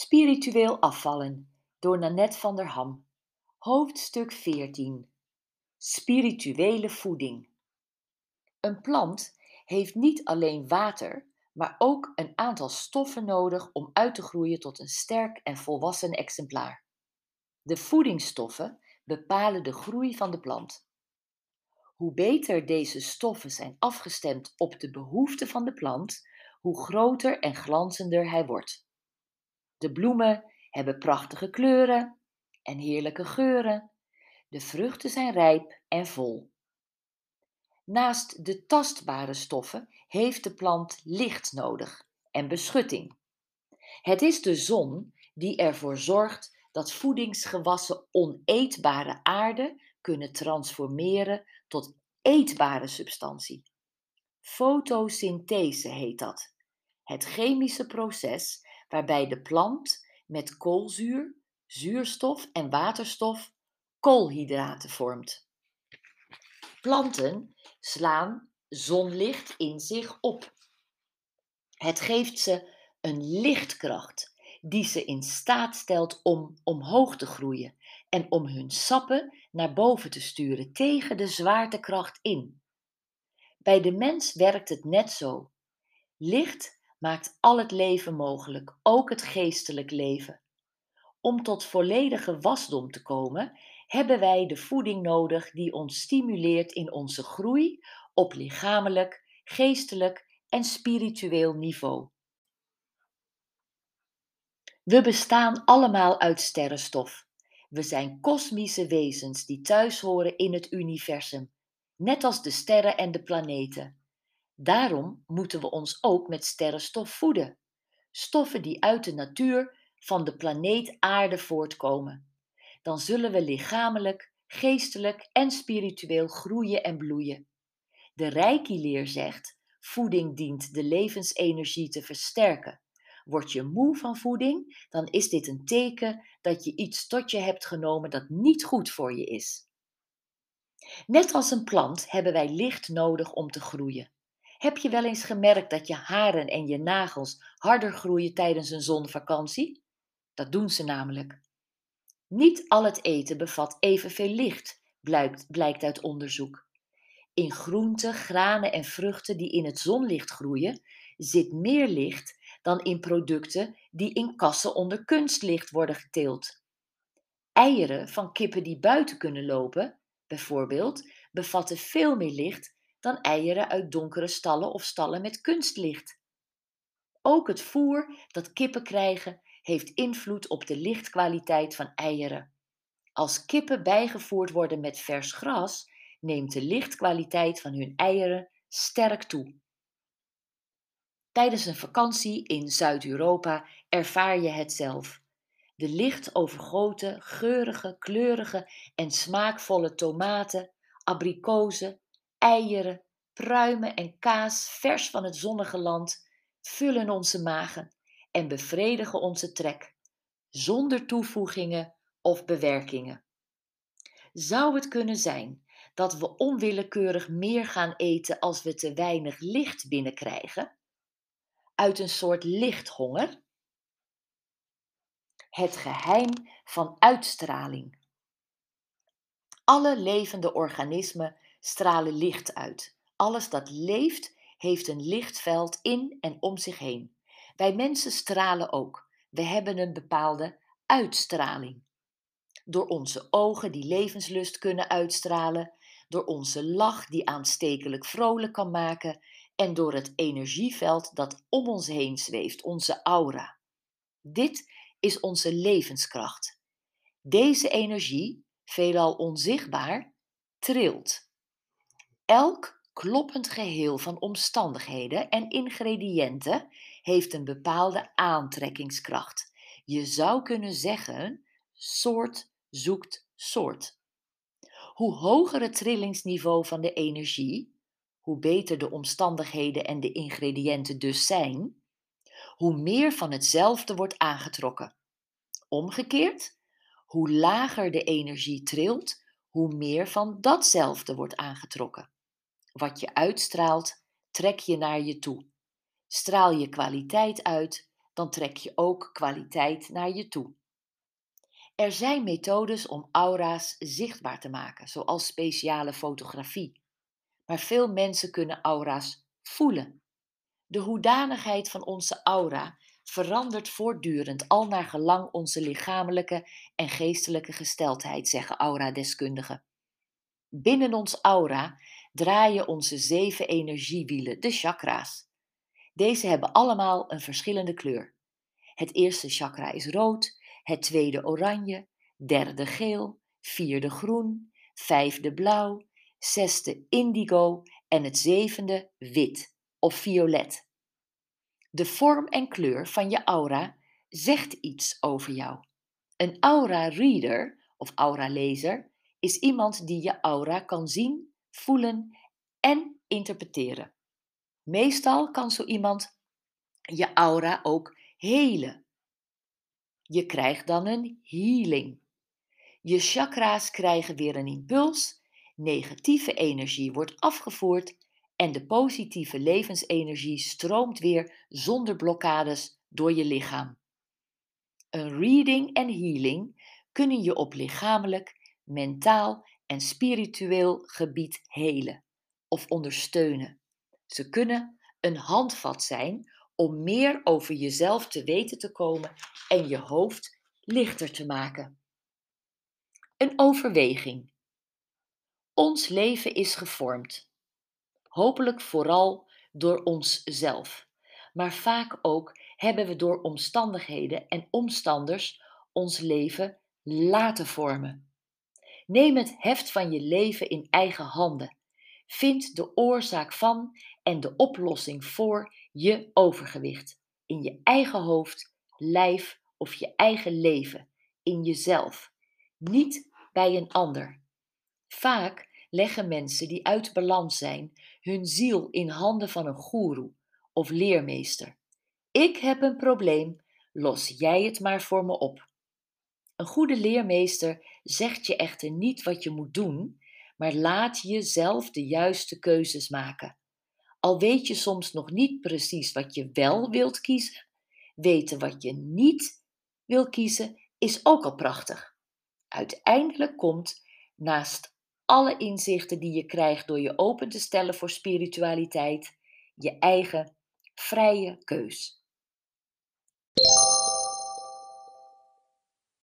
Spiritueel afvallen door Nanette van der Ham. Hoofdstuk 14. Spirituele voeding. Een plant heeft niet alleen water, maar ook een aantal stoffen nodig om uit te groeien tot een sterk en volwassen exemplaar. De voedingsstoffen bepalen de groei van de plant. Hoe beter deze stoffen zijn afgestemd op de behoeften van de plant, hoe groter en glanzender hij wordt. De bloemen hebben prachtige kleuren en heerlijke geuren. De vruchten zijn rijp en vol. Naast de tastbare stoffen heeft de plant licht nodig en beschutting. Het is de zon die ervoor zorgt dat voedingsgewassen oneetbare aarde kunnen transformeren tot eetbare substantie. Fotosynthese heet dat. Het chemische proces waarbij de plant met koolzuur, zuurstof en waterstof koolhydraten vormt. Planten slaan zonlicht in zich op. Het geeft ze een lichtkracht die ze in staat stelt om omhoog te groeien en om hun sappen naar boven te sturen tegen de zwaartekracht in. Bij de mens werkt het net zo. Licht maakt al het leven mogelijk, ook het geestelijk leven. Om tot volledige wasdom te komen, hebben wij de voeding nodig die ons stimuleert in onze groei op lichamelijk, geestelijk en spiritueel niveau. We bestaan allemaal uit sterrenstof. We zijn kosmische wezens die thuis horen in het universum, net als de sterren en de planeten. Daarom moeten we ons ook met sterrenstof voeden. Stoffen die uit de natuur van de planeet Aarde voortkomen. Dan zullen we lichamelijk, geestelijk en spiritueel groeien en bloeien. De Reiki-leer zegt: voeding dient de levensenergie te versterken. Word je moe van voeding, dan is dit een teken dat je iets tot je hebt genomen dat niet goed voor je is. Net als een plant hebben wij licht nodig om te groeien. Heb je wel eens gemerkt dat je haren en je nagels harder groeien tijdens een zonvakantie? Dat doen ze namelijk. Niet al het eten bevat evenveel licht, blijkt, uit onderzoek. In groenten, granen en vruchten die in het zonlicht groeien, zit meer licht dan in producten die in kassen onder kunstlicht worden geteeld. Eieren van kippen die buiten kunnen lopen, bijvoorbeeld, bevatten veel meer licht dan eieren uit donkere stallen of stallen met kunstlicht. Ook het voer dat kippen krijgen heeft invloed op de lichtkwaliteit van eieren. Als kippen bijgevoerd worden met vers gras, neemt de lichtkwaliteit van hun eieren sterk toe. Tijdens een vakantie in Zuid-Europa ervaar je het zelf. De licht overgoten, geurige, kleurige en smaakvolle tomaten, abrikozen, eieren, pruimen en kaas vers van het zonnige land vullen onze magen en bevredigen onze trek, zonder toevoegingen of bewerkingen. Zou het kunnen zijn dat we onwillekeurig meer gaan eten als we te weinig licht binnenkrijgen? Uit een soort lichthonger? Het geheim van uitstraling. Alle levende organismen stralen licht uit. Alles dat leeft heeft een lichtveld in en om zich heen. Wij mensen stralen ook. We hebben een bepaalde uitstraling. Door onze ogen die levenslust kunnen uitstralen, door onze lach die aanstekelijk vrolijk kan maken en door het energieveld dat om ons heen zweeft, onze aura. Dit is onze levenskracht. Deze energie, veelal onzichtbaar, trilt. Elk kloppend geheel van omstandigheden en ingrediënten heeft een bepaalde aantrekkingskracht. Je zou kunnen zeggen: soort zoekt soort. Hoe hoger het trillingsniveau van de energie, hoe beter de omstandigheden en de ingrediënten dus zijn, hoe meer van hetzelfde wordt aangetrokken. Omgekeerd, hoe lager de energie trilt, hoe meer van datzelfde wordt aangetrokken. Wat je uitstraalt, trek je naar je toe. Straal je kwaliteit uit, dan trek je ook kwaliteit naar je toe. Er zijn methodes om aura's zichtbaar te maken, zoals speciale fotografie. Maar veel mensen kunnen aura's voelen. De hoedanigheid van onze aura verandert voortdurend al naar gelang onze lichamelijke en geestelijke gesteldheid, zeggen auradeskundigen. Binnen ons aura draaien onze zeven energiewielen, de chakra's. Deze hebben allemaal een verschillende kleur. Het eerste chakra is rood, het tweede oranje, derde geel, vierde groen, vijfde blauw, zesde indigo en het zevende wit of violet. De vorm en kleur van je aura zegt iets over jou. Een aura-reader of aura-lezer is iemand die je aura kan zien, voelen en interpreteren. Meestal kan zo iemand je aura ook helen. Je krijgt dan een healing. Je chakra's krijgen weer een impuls, negatieve energie wordt afgevoerd en de positieve levensenergie stroomt weer zonder blokkades door je lichaam. Een reading en healing kunnen je op lichamelijk, mentaal en spiritueel gebied helen of ondersteunen. Ze kunnen een handvat zijn om meer over jezelf te weten te komen en je hoofd lichter te maken. Een overweging. Ons leven is gevormd. Hopelijk vooral door onszelf. Maar vaak ook hebben we door omstandigheden en omstanders ons leven laten vormen. Neem het heft van je leven in eigen handen. Vind de oorzaak van en de oplossing voor je overgewicht. In je eigen hoofd, lijf of je eigen leven. In jezelf. Niet bij een ander. Vaak leggen mensen die uit balans zijn hun ziel in handen van een goeroe of leermeester. Ik heb een probleem, los jij het maar voor me op. Een goede leermeester zegt je echter niet wat je moet doen, maar laat je zelf de juiste keuzes maken. Al weet je soms nog niet precies wat je wel wilt kiezen, weten wat je niet wil kiezen is ook al prachtig. Uiteindelijk komt, naast alle inzichten die je krijgt door je open te stellen voor spiritualiteit, je eigen vrije keus.